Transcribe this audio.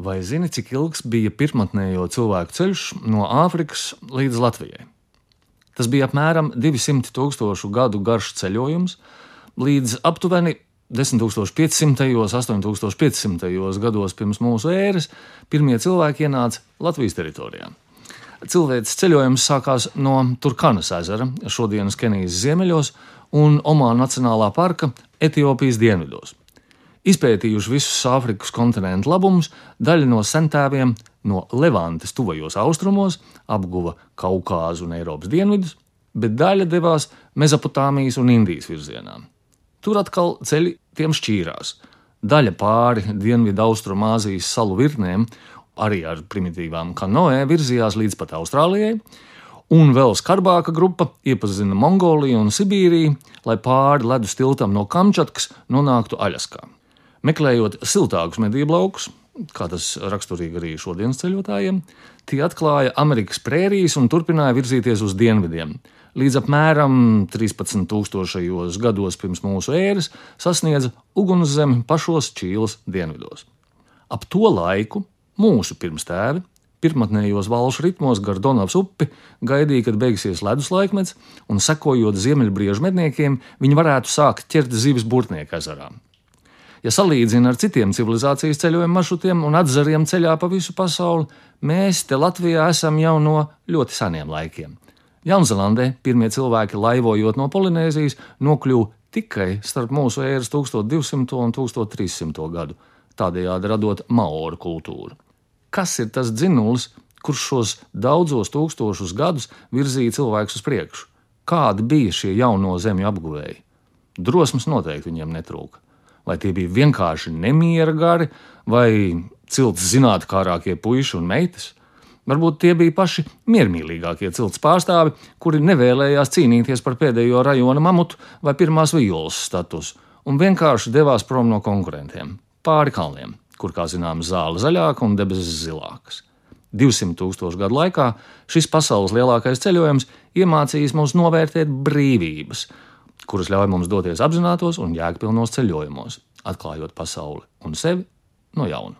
Vai zini, cik ilgs bija pirmotnējo cilvēku ceļš no Āfrikas līdz Latvijai? Tas bija apmēram 200 tūkstošu gadu garš ceļojums, līdz aptuveni 10,500. un 8,500. gados pirms mūsu ēras pirmie cilvēki ienāca Latvijas teritorijā. Cilvēks ceļojums sākās no Turkanas ezera, šodienas Kenijas ziemeļos, un Omāna Nacionālā parka Etiopijas dienvidos. Izpētījuši visus Āfrikas kontinentu labumus, daļa no centēviem no Levantes tuvajos austrumos apguva Kaukāzu un Eiropas dienvidus, bet daļa devās Mezopotāmijas un Indijas virzienā. Tur atkal ceļi tiem šķīrās. Daļa pāri Dienvidu Austrumāzijas salu virknēm, arī ar primitīvām kanoē, virzījās līdz pat Austrālijai, un vēl skarbāka grupa iepazina Mongoliju un Sibīriju, lai pāri ledus tiltam no Kamčatkas nonāktu Aļaskā. Meklējot siltākus medību laukus, kā tas raksturīgi arī šodienas ceļotājiem, tie atklāja Amerikas prērijas un turpināja virzīties uz dienvidiem. Līdz apmēram 13,000 gados pirms mūsu ēras sasniedza ugunszemi pašos Čīles dienvidos. Ap to laiku mūsu pirmstēvi pirmotnējos valšu ritmos gar Donavas upi gaidīja, kad beigsies ledus laikmets, un sekojot ziemeļbriežu medniekiem, viņi varētu sākt ķert zivis burtnieku ezerā. Ja salīdzina ar citiem civilizācijas ceļojuma maršrutiem un atzariem ceļā pa visu pasauli, mēs te Latvijā esam jau no ļoti seniem laikiem. Jaunzēlandē pirmie cilvēki laivojot no Polinēzijas nokļuva tikai starp mūsu ēras 1200 un 1300 gadu, tādējādi radot maoru kultūru. Kas ir tas dzinulis, kurš šos daudzos tūkstošus gadus virzīja cilvēkus uz priekšu? Kādi bija šie jauno zemju apguvēji? Drosmes noteikti viņiem netrūka vai tie bija vienkārši nemiera gari, vai cilts zinātnākārākie puiši un meitas. Varbūt tie bija paši miermīlīgākie cilts pārstāvi, kuri nevēlējās cīnīties par pēdējo rajona mamutu vai pirmās vijos statusu, un vienkārši devās prom no konkurentiem, pāri kalniem, kur, kā zināms, zāle zaļāka un debesis zilākas. 200 tūkstošu gadu laikā šis pasaules lielākais ceļojums iemācījis mums novērtēt brīvības, kuras ļauj mums doties apzinātos un jēgpilnos ceļojumos, atklājot pasauli un sevi no jauna.